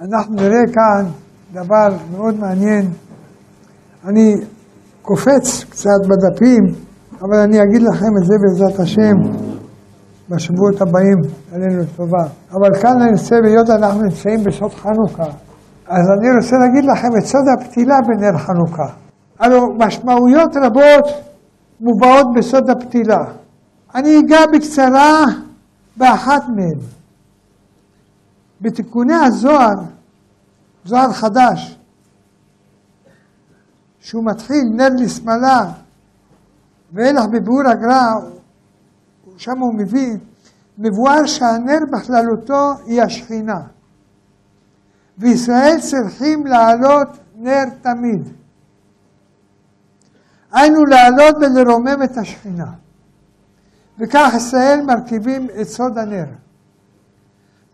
אנחנו נראה כאן דבר מאוד מעניין. אני קופץ קצת בדפים, אבל אני אגיד לכם את זה בעזרת השם בשבועות הבאים, עלינו לטובה. אבל כאן אני רוצה, היות אנחנו נמצאים בסוד חנוכה, אז אני רוצה להגיד לכם את סוד הפתילה בנר חנוכה. הלו משמעויות רבות מובאות בסוד הפתילה. אני אגע בקצרה באחת מהן. בתיקוני הזוהר, זוהר חדש, שהוא מתחיל נר לשמאלה, ואילך בביאור הגר"א, שם הוא מביא, מבואר שהנר בכללותו היא השכינה. וישראל צריכים לעלות נר תמיד. היינו לעלות ולרומם את השכינה. וכך ישראל מרכיבים את סוד הנר.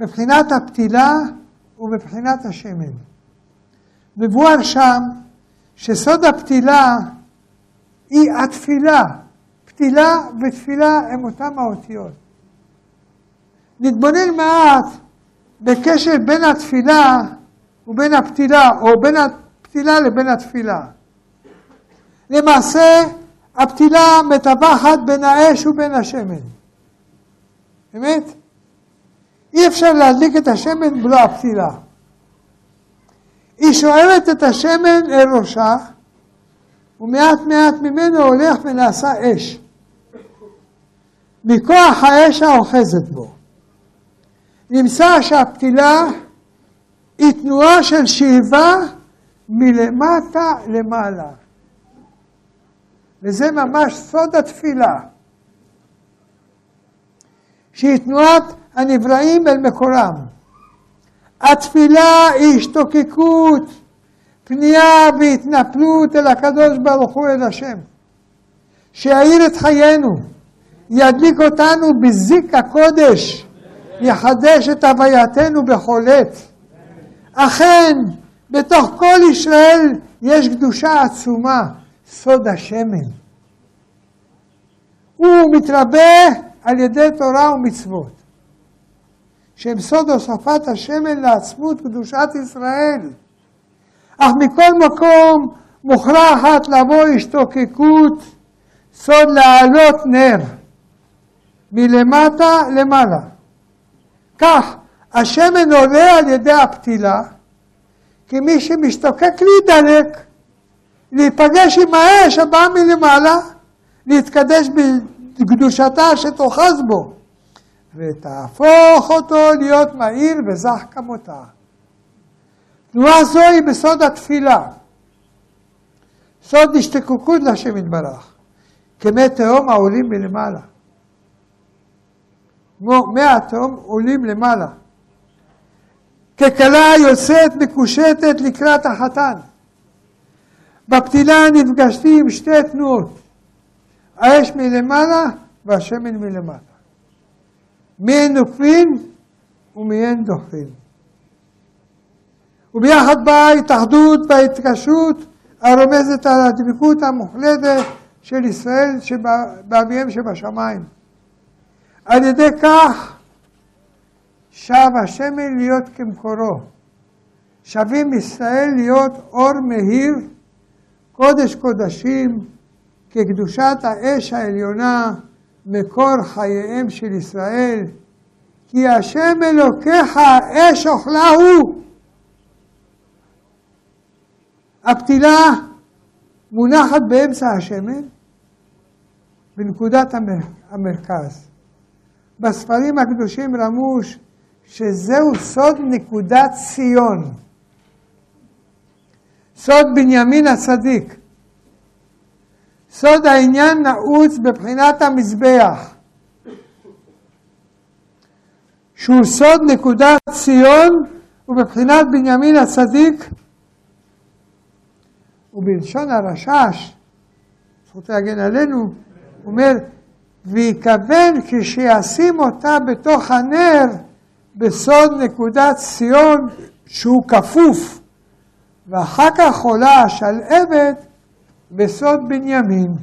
מבחינת הפתילה ומבחינת השמן. מבואר שם שסוד הפתילה היא התפילה. פתילה ותפילה הם אותם האותיות. נתבונן מעט בקשר בין התפילה ובין הפתילה, או בין הפתילה לבין התפילה. למעשה, הפתילה מטווחת בין האש ובין השמן. אמת? אי אפשר להדליק את השמן בלא הפתילה. היא שואבת את השמן אל ראשה, ומעט מעט ממנו הולך ונעשה אש. מכוח האש האוחזת בו. נמצא שהפתילה היא תנועה של שאיבה מלמטה למעלה. וזה ממש סוד התפילה, שהיא תנועת הנבראים אל מקורם. התפילה היא השתוקקות, פנייה והתנפלות אל הקדוש ברוך הוא אל השם, שיאיר את חיינו, ידליק אותנו בזיק הקודש, יחדש את הווייתנו בכל עת. אכן, בתוך כל ישראל יש קדושה עצומה, סוד השמן. הוא מתרבה על ידי תורה ומצוות, שהם סוד הוספת השמן לעצמות קדושת ישראל. אך מכל מקום מוכרחת לבוא השתוקקות, סוד להעלות נר, מלמטה למעלה. כך, השמן עולה על ידי הפתילה, כי מי שמשתוקק להידלק, להיפגש עם האש הבאה מלמעלה, להתקדש בקדושתה שתאחז בו, ותהפוך אותו להיות מהיר וזך כמותה. תנועה זו היא בסוד התפילה, סוד השתקקות להשם יתברך, כמי תהום העולים מלמעלה. כמו מי התהום עולים למעלה. ככלה יוצאת מקושטת לקראת החתן. בפתילה נפגשתי עם שתי תנועות, האש מלמעלה והשמן מלמטה. מיהן נוקפין ומיהן דוחפין. וביחד באה ההתאחדות וההתקשרות הרומזת על הדבקות המוחלטת של ישראל באביהם שבשמיים. על ידי כך שב השמן להיות כמקורו. שבים ישראל להיות אור מאיר, קודש קודשים, כקדושת האש העליונה, מקור חייהם של ישראל. כי השם אלוקיך אש אוכלה הוא. הפתילה מונחת באמצע השמן, בנקודת המרכז. בספרים הקדושים רמוש שזהו סוד נקודת ציון, סוד בנימין הצדיק. סוד העניין נעוץ בבחינת המזבח, שהוא סוד נקודת ציון ובבחינת בנימין הצדיק, ובלשון הרשש, זכות להגן עלינו, אומר, וייכוון כשישים אותה בתוך הנר בסוד נקודת ציון שהוא כפוף, ואחר כך עולה השלהבת בסוד בנימין.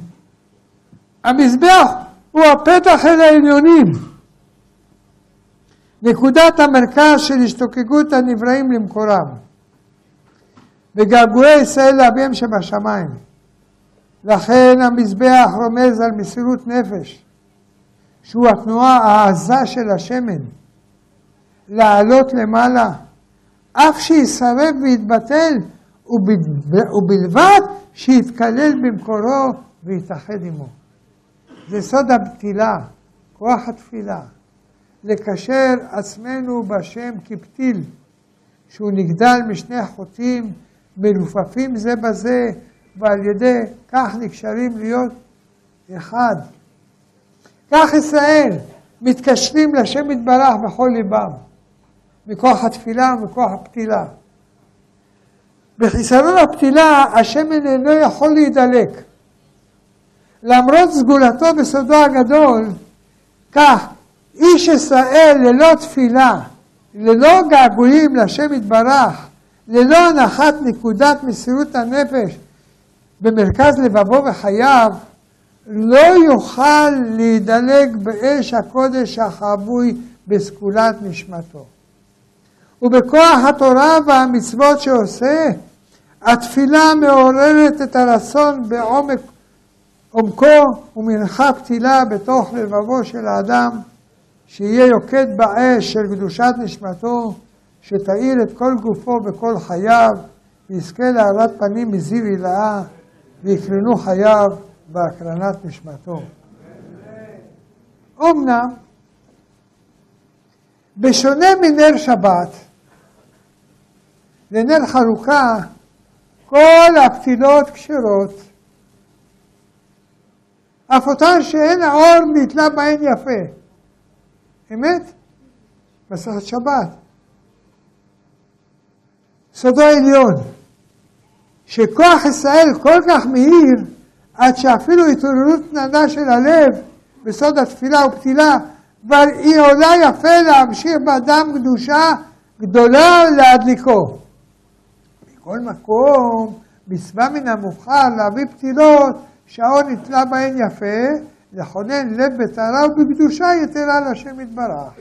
המזבח הוא הפתח אל העליונים. נקודת המרכז של השתוקקות הנבראים למקורם, וגעגועי ישראל לאביהם שבשמיים. לכן המזבח רומז על מסירות נפש, שהוא התנועה העזה של השמן, לעלות למעלה, אף שיסרב ויתבטל, ובלבד שיתקלל במקורו ויתאחד עמו. זה סוד הפתילה, כוח התפילה. לקשר עצמנו בשם כפתיל, שהוא נגדל משני חוטים מלופפים זה בזה, ועל ידי כך נקשרים להיות אחד. כך ישראל מתקשרים לשם יתברך בכל ליבם, מכוח התפילה ומכוח הפתילה. בחיסרון הפתילה השמן אינו יכול להידלק. למרות סגולתו בסודו הגדול, כך איש ישראל ללא תפילה, ללא געגועים לשם יתברך, ללא הנחת נקודת מסירות הנפש במרכז לבבו וחייו, לא יוכל להידלק באש הקודש החבוי בסגולת נשמתו. ובכוח התורה והמצוות שעושה, התפילה מעוררת את הרצון בעומק עומקו ומנחה פתילה בתוך לבבו של האדם, שיהיה יוקד באש של קדושת נשמתו, שתאיר את כל גופו וכל חייו, ויזכה להארת פנים מזיו הילאה, ויקרנו חייו בהקרנת נשמתו. אמנם, בשונה מנר שבת, לנר חלוקה, כל הפתילות כשרות, אף אותן שאין האור נתלה בהן יפה. אמת? מסכת שבת. סודו העליון, שכוח ישראל כל כך מהיר, עד שאפילו התעוררות נדה של הלב בסוד התפילה ופתילה, כבר היא עולה יפה להמשיך באדם קדושה גדולה להדליקו. מכל מקום, מצווה מן המובחר להביא פתילות שהאור נתלה בהן יפה, לכונן לב בטהרה ובקדושה יתרה להשם יתברך.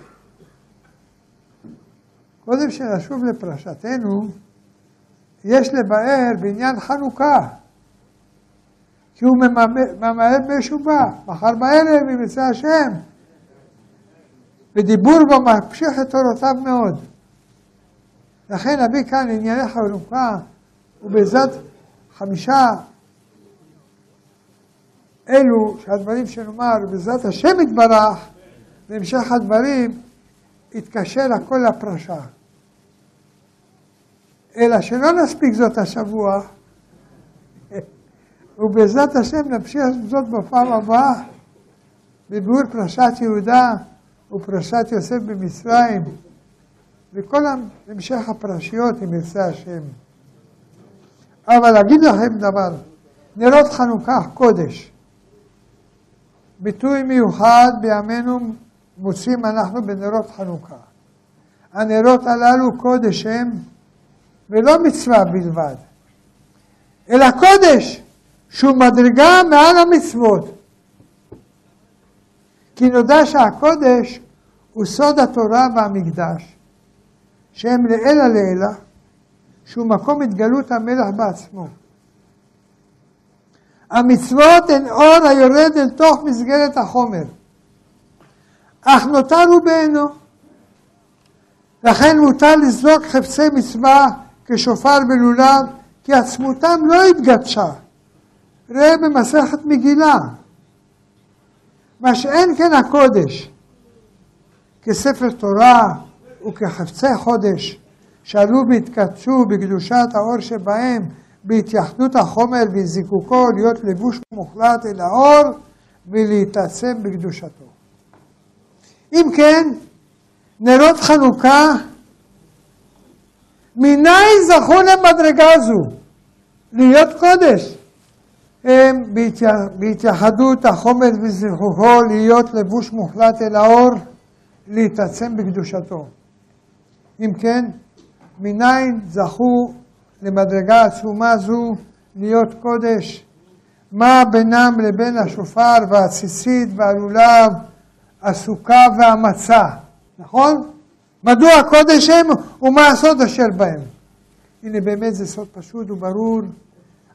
קודם שנשוב לפרשתנו, יש לבאר בעניין חנוכה, כי הוא ממהר בשובה, מחר בערב אם יצא השם, ודיבור בו ממשיך את תורותיו מאוד. לכן נביא כאן ענייני חנוכה, ובעזרת חמישה אלו שהדברים שנאמר בעזרת השם יתברך, בהמשך הדברים יתקשר הכל לפרשה. אלא שלא נספיק זאת השבוע, ובעזרת השם נמשיך זאת בפעם הבאה, בביאור פרשת יהודה ופרשת יוסף במצרים, וכל המשך הפרשיות אם ירצה השם. אבל אגיד לכם דבר, נרות חנוכה קודש. ביטוי מיוחד בימינו מוצאים אנחנו בנרות חנוכה. הנרות הללו קודש הם, ולא מצווה בלבד, אלא קודש, שהוא מדרגה מעל המצוות. כי נודע שהקודש הוא סוד התורה והמקדש, שהם לעילא לעילא, שהוא מקום התגלות המלך בעצמו. המצוות הן אור היורד אל תוך מסגרת החומר, אך נותרו בעינו. לכן מותר לזרוק חפצי מצווה כשופר בלולב, כי עצמותם לא התגדשה. ראה במסכת מגילה. מה שאין כן הקודש, כספר תורה וכחפצי חודש, שעלו והתקדשו בקדושת האור שבהם, בהתייחדות החומר וזיקוקו להיות לבוש מוחלט אל האור ולהתעצם בקדושתו. אם כן, נרות חנוכה, מניין זכו למדרגה זו? להיות קודש. הם בהתייחדות החומר וזכוכו להיות לבוש מוחלט אל האור, להתעצם בקדושתו. אם כן, מניין זכו למדרגה עצומה זו להיות קודש? מה בינם לבין השופר והציצית והלולב, הסוכה והמצה, נכון? מדוע הקודש הם ומה הסוד אשר בהם. הנה באמת זה סוד פשוט וברור.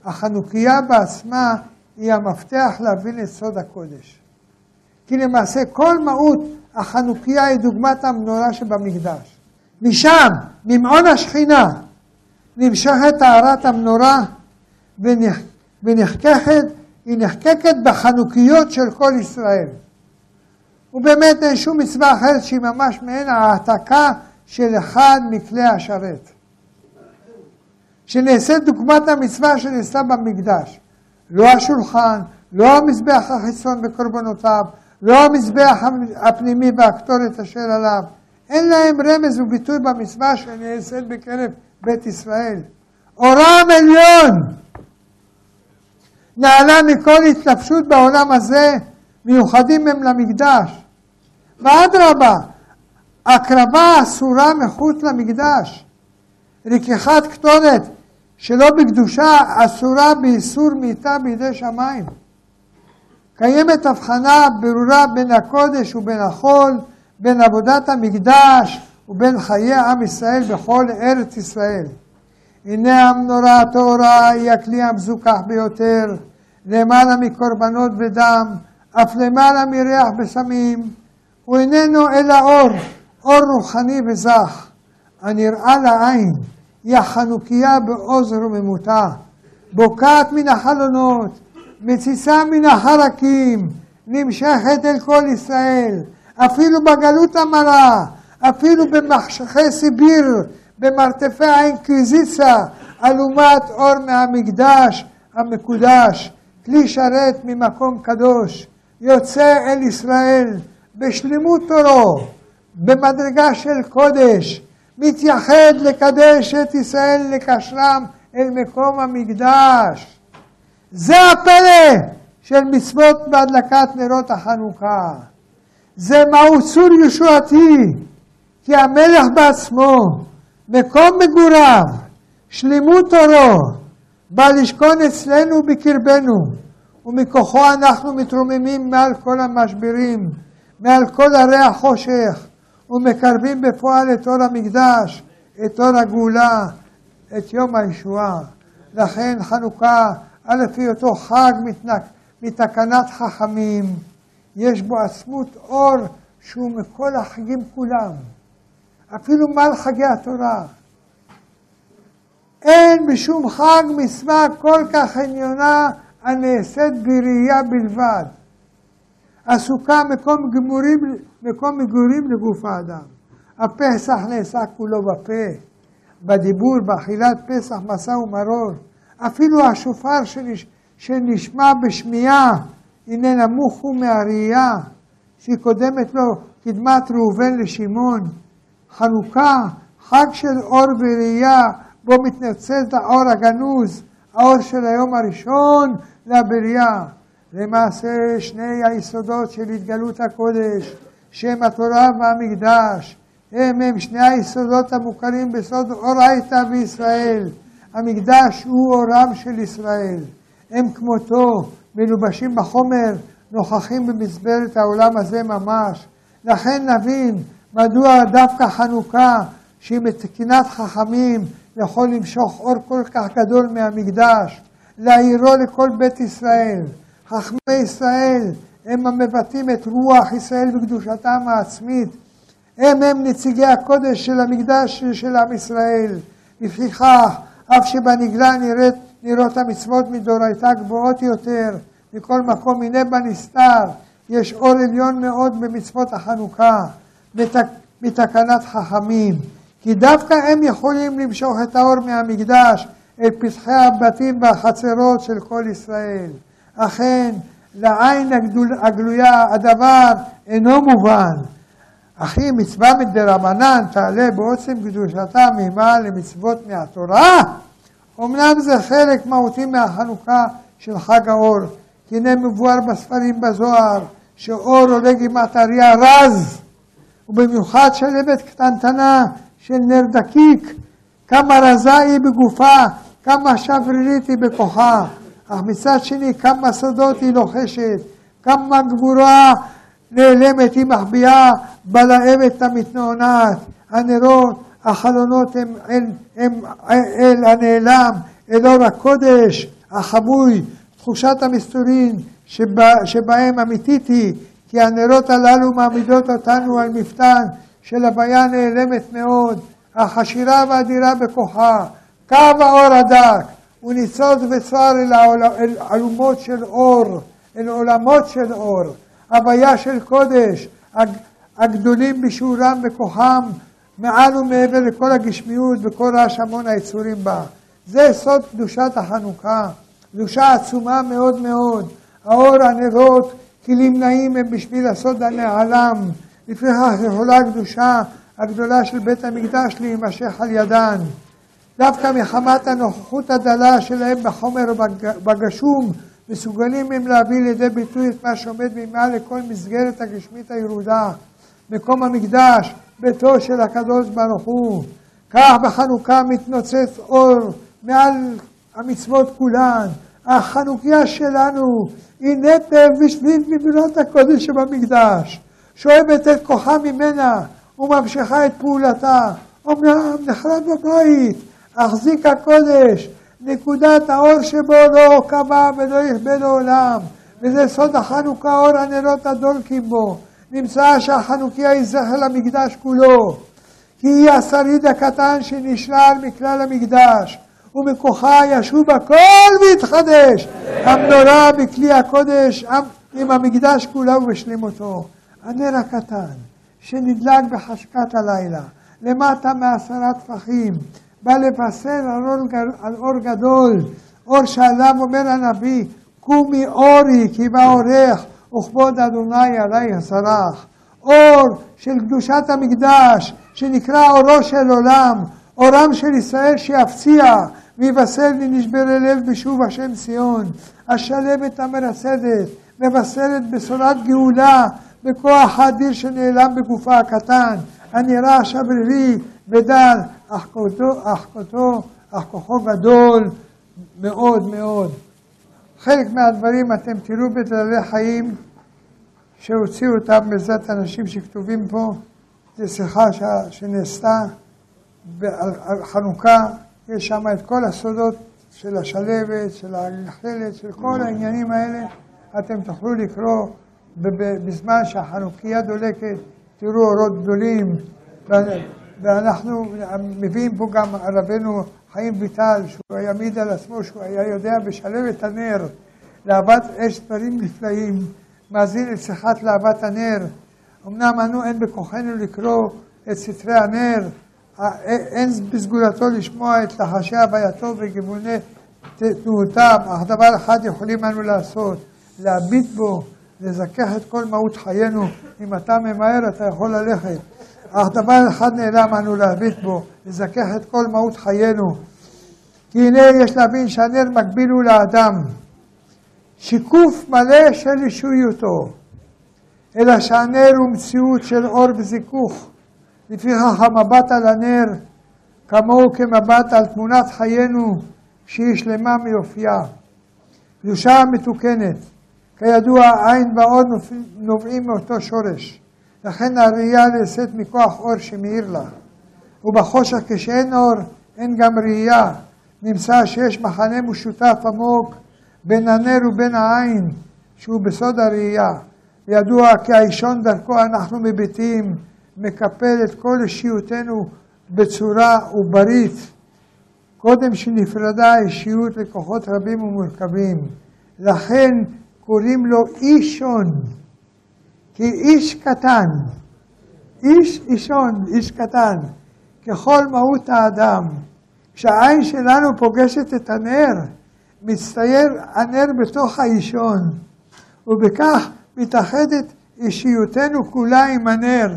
החנוכיה בעצמה היא המפתח להבין את סוד הקודש. כי למעשה כל מהות החנוכיה היא דוגמת המנורה שבמקדש. משם, ממעון השכינה, נמשכת טהרת המנורה ונחקקת, היא נחקקת בחנוכיות של כל ישראל. ובאמת אין שום מצווה אחרת שהיא ממש מעין העתקה של אחד מכלי השרת. שנעשית דוגמת המצווה שנעשתה במקדש. לא השולחן, לא המזבח החיצון בקורבנותיו, לא המזבח הפנימי והקטורת אשר עליו. אין להם רמז וביטוי במצווה שנעשית בקרב בית ישראל. אורם עליון נעלה מכל התלבשות בעולם הזה, מיוחדים הם למקדש. ואדרבה, הקרבה אסורה מחוץ למקדש. לקיחת קטורת שלא בקדושה אסורה באיסור מיתה בידי שמיים. קיימת הבחנה ברורה בין הקודש ובין החול, בין עבודת המקדש ובין חיי עם ישראל בכל ארץ ישראל. הנה המנורה הטהורה היא הכלי המזוכח ביותר, למעלה מקורבנות ודם, אף למעלה מריח בסמים, הוא איננו אלא אור, אור רוחני וזך, הנראה לעין, היא החנוכיה בעוז רוממותה, בוקעת מן החלונות, מציסה מן החרקים, נמשכת אל כל ישראל, אפילו בגלות המרה, אפילו במחשכי סיביר, במרתפי האינקוויזיציה, אלומת אור מהמקדש המקודש, כלי שרת ממקום קדוש, יוצא אל ישראל בשלמות תורו, במדרגה של קודש, מתייחד לקדש את ישראל, לקשרם אל מקום המקדש. זה הפלא של מצוות בהדלקת נרות החנוכה. זה מהו צור ישועתי, כי המלך בעצמו, מקום מגוריו, שלמות תורו, בא לשכון אצלנו בקרבנו, ומכוחו אנחנו מתרוממים מעל כל המשברים, מעל כל הרי החושך, ומקרבים בפועל את אור המקדש, את אור הגאולה, את יום הישועה. לכן חנוכה, א' היותו חג מתנק, מתקנת חכמים, יש בו עצמות אור שהוא מכל החגים כולם, אפילו מעל חגי התורה. אין בשום חג מצווה כל כך עניונה הנעשית בראייה בלבד. הסוכה מקום, גמורים, מקום מגורים לגוף האדם. הפסח נעשה כולו בפה, בדיבור, באכילת פסח, מסע ומרור. אפילו השופר שנש, שנשמע בשמיעה, הנה נמוך הוא מהראייה, שקודמת לו קדמת ראובן לשמעון. חנוכה, חג של אור וראייה, בו מתנצל האור הגנוז, האור של היום הראשון לבריאה. למעשה שני היסודות של התגלות הקודש, שם התורה והמקדש, הם הם שני היסודות המוכרים בסוד אורייתא בישראל. המקדש הוא אורם של ישראל. הם כמותו, מלובשים בחומר, נוכחים במסברת העולם הזה ממש. לכן נבין מדוע דווקא חנוכה, שהיא מתקינת חכמים, יכול למשוך אור כל כך גדול מהמקדש, להעירו לכל בית ישראל. חכמי ישראל הם המבטאים את רוח ישראל וקדושתם העצמית. הם הם נציגי הקודש של המקדש של עם ישראל. לפיכך, אף שבנגלה נראית, נראות המצוות מדורייתא גבוהות יותר, מכל מקום הנה בנסתר, יש אור עליון מאוד במצוות החנוכה, בתק, בתקנת חכמים. כי דווקא הם יכולים למשוך את האור מהמקדש אל פתחי הבתים והחצרות של כל ישראל. אכן, לעין הגדול, הגלויה הדבר אינו מובן. אחי מצווה מדרבנן תעלה בעוצם קדושתה מימה למצוות מהתורה. אמנם זה חלק מהותי מהחנוכה של חג האור, כי הנה מבואר בספרים בזוהר, שאור עולה גימטריה רז, ובמיוחד שלבת קטנטנה של נר דקיק, כמה רזה היא בגופה, כמה שברירית היא בכוחה. אך מצד שני כמה סודות היא לוחשת, כמה גבורה נעלמת היא מחביאה בלהבת המתנענת. הנרות, החלונות הם אל, הם אל הנעלם, אל אור הקודש, החבוי, תחושת המסתורין שבה, שבהם אמיתית היא, כי הנרות הללו מעמידות אותנו על מפתן של הוויה נעלמת מאוד, החשירה והאדירה בכוחה, קו האור הדק, הוא ניצוץ וצר אל, העול, אל עלומות של אור, אל עולמות של אור, הוויה של קודש, הגדולים בשיעורם בכוחם, מעל ומעבר לכל הגשמיות וכל רעש המון היצורים בה. זה סוד קדושת החנוכה, קדושה עצומה מאוד מאוד. האור, הנרות, כלים נעים הם בשביל הסוד הנעלם. לפיכך יכולה הקדושה הגדולה של בית המקדש להימשך על ידן. דווקא מחמת הנוכחות הדלה שלהם בחומר ובגשום, מסוגלים הם להביא לידי ביטוי את מה שעומד ממעל לכל מסגרת הגשמית הירודה. מקום המקדש, ביתו של הקדוש ברוך הוא. כך בחנוכה מתנוצץ אור מעל המצוות כולן. החנוכיה שלנו היא נטל בשביל מבינות הקודש שבמקדש, שואבת את כוחה ממנה וממשיכה את פעולתה. אמנם נחרד בבית, החזיק הקודש, נקודת האור שבו לא קבע ולא יכבה לעולם, וזה סוד החנוכה אור הנרות הדולקים בו. נמצא שהחנוכיה היא זכר למקדש כולו, כי היא השריד הקטן שנשלל מכלל המקדש, ומכוחה ישוב הכל ויתחדש, המנורה בכלי הקודש עם המקדש כולו ובשלמותו. הנר הקטן שנדלק בחשכת הלילה, למטה מעשרה טפחים, בא לבשר על אור, על אור גדול, אור שעליו אומר הנביא, קומי אורי כי בא אורך וכבוד אדוני עלי הסרח. אור של קדושת המקדש, שנקרא אורו של עולם, אורם של ישראל שיפציע, ויבשר לי נשברי לב בשוב השם ציון. השלמת המרסדת, מבשרת בשורת גאולה, בכוח האדיר שנעלם בגופה הקטן, הנראה שברירי בדל, אך כוחו, אך כוחו, אך כוחו גדול מאוד מאוד. חלק מהדברים אתם תראו בכללי חיים שהוציאו אותם בעזרת אנשים שכתובים פה. זו שיחה שנעשתה על חנוכה, יש שם את כל הסודות של השלבת, של הנחלת, של כל העניינים האלה. אתם תוכלו לקרוא בזמן שהחנוכיה דולקת, תראו אורות גדולים. ואנחנו מביאים פה גם רבנו חיים ויטל, שהוא יעמיד על עצמו, שהוא היה יודע בשלב את הנר, להבת אש דברים נפלאים, מאזין את שיחת להבת הנר. אמנם אנו אין בכוחנו לקרוא את סתרי הנר, אין בסגולתו לשמוע את לחשי הווייתו וגיווני תנועותיו, אך דבר אחד יכולים אנו לעשות, להביט בו, לזכח את כל מהות חיינו. אם אתה ממהר, אתה יכול ללכת. אך דבר אחד נעלם אנו להביט בו, לזכח את כל מהות חיינו. כי הנה יש להבין שהנר מקביל הוא לאדם, שיקוף מלא של אישויותו, אלא שהנר הוא מציאות של אור וזיכוך. לפיכך המבט על הנר כמוהו כמבט על תמונת חיינו שהיא שלמה מיופייה. קדושה מתוקנת, כידוע עין ועוד נובעים מאותו שורש. לכן הראייה נעשית מכוח אור שמאיר לה. ובחושך כשאין אור, אין גם ראייה. נמצא שיש מחנה משותף עמוק בין הנר ובין העין, שהוא בסוד הראייה. ידוע כי האישון דרכו אנחנו מביטים, מקפל את כל אישיותנו בצורה עוברית. קודם שנפרדה האישיות לכוחות רבים ומורכבים. לכן קוראים לו אישון. כי איש קטן, איש אישון, איש קטן, ככל מהות האדם, כשהעין שלנו פוגשת את הנר, מצטייר הנר בתוך האישון, ובכך מתאחדת אישיותנו כולה עם הנר,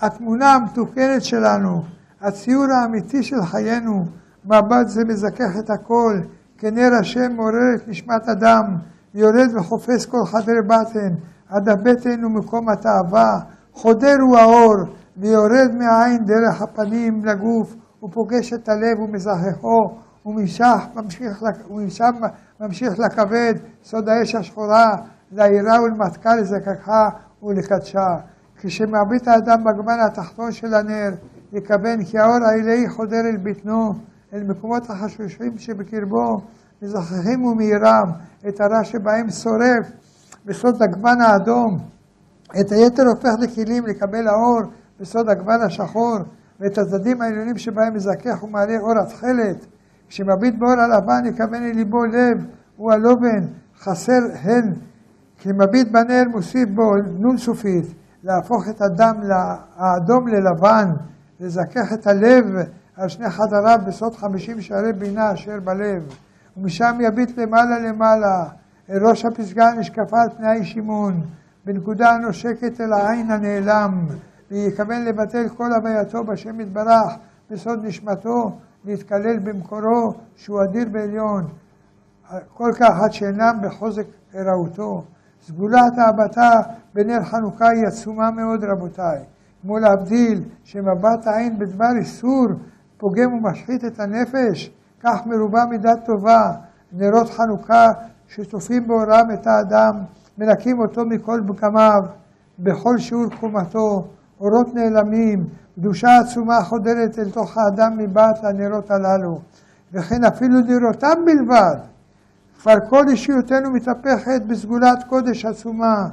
התמונה המתוקנת שלנו, הציור האמיתי של חיינו, מבט זה מזכך את הכל, כנר השם מעורר את נשמת אדם, יורד וחופש כל חדרי בטן, עד הבטן ומקום התאווה, חודר הוא האור, ויורד מהעין דרך הפנים לגוף, ופוגש את הלב ומזכחו, ומשך ממשיך, ומשם ממשיך לכבד, סוד האש השחורה, לעירה ולמתקה לזככה ולקדשה. כשמביט האדם בגוון התחתון של הנר, יכוון כי האור העילאי חודר אל בטנו, אל מקומות החשושים שבקרבו, מזככים ומעירם, את הרע שבהם שורף בסוד הגוון האדום, את היתר הופך לכלים לקבל האור בסוד הגוון השחור, ואת הצדדים העליונים שבהם מזכך ומעלה אור התכלת. כשמביט באור הלבן יכוון אל ליבו לב, הוא הלובן, חסר הן. כשמביט בנר מוסיף בו נון סופית, להפוך את הדם האדום ללבן, לזכך את הלב על שני חדריו בסוד חמישים שערי בינה אשר בלב. ומשם יביט למעלה למעלה, אל ראש הפסגה נשקפה על פני האיש שמעון, בנקודה הנושקת אל העין הנעלם, ויכוון לבטל כל הווייתו בשם יתברך, בסוד נשמתו, להתקלל במקורו, שהוא אדיר ועליון, כל כך עד שאינם בחוזק ארעותו. סגולת ההבטה בנר חנוכה היא עצומה מאוד רבותיי. כמו להבדיל שמבט העין בדבר איסור פוגם ומשחית את הנפש, כך מרובה מידת טובה. נרות חנוכה שצופים באורם את האדם, מנקים אותו מכל פגמיו, בכל שיעור קומתו, אורות נעלמים, קדושה עצומה חודרת אל תוך האדם מבעט לנרות הללו, וכן אפילו נרותם בלבד. כבר כל אישיותנו מתהפכת בסגולת קודש עצומה,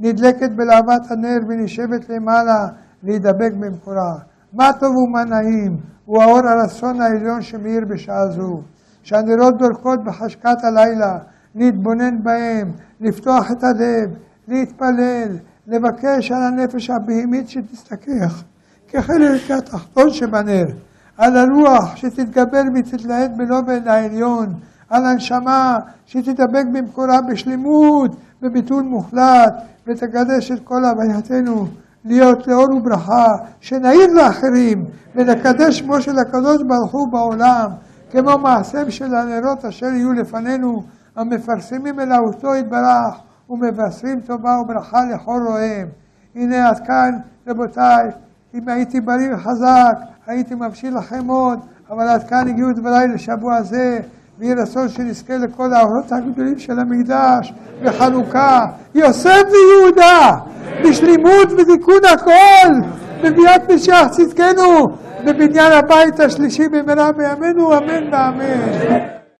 נדלקת בלהבת הנר ונשבת למעלה להידבק במקורה. מה טוב ומה נעים, הוא האור הרצון העליון שמאיר בשעה זו. שהנרות דולקות בחשכת הלילה, להתבונן בהם, לפתוח את הלב, להתפלל, לבקש על הנפש הבהמית שתסתכך, כחלק התחתון שבנר, על הרוח שתתגבר ותתלהט בלובן העליון, על הנשמה שתדבק במקורה בשלמות, בביטול מוחלט, ותקדש את כל הווייתנו להיות לאור וברכה, שנעיר לאחרים, ונקדש שמו של הקדוש ברוך הוא בעולם, כמו מעשיהם של הנרות אשר יהיו לפנינו, המפרסמים אלוהותו יתברך, ומבשרים טובה וברכה לכל רואיהם. הנה עד כאן, רבותיי, אם הייתי בריא וחזק, הייתי ממשיך לכם עוד, אבל עד כאן הגיעו דבריי לשבוע זה. ויהי רצון שנזכה לכל האורות הגדולים של המקדש בחנוכה. יוסף ויהודה, בשלימות ותיקון הכל, בביאת משיח צדקנו, בבניין הבית השלישי במהרה בימינו, אמן ואמן.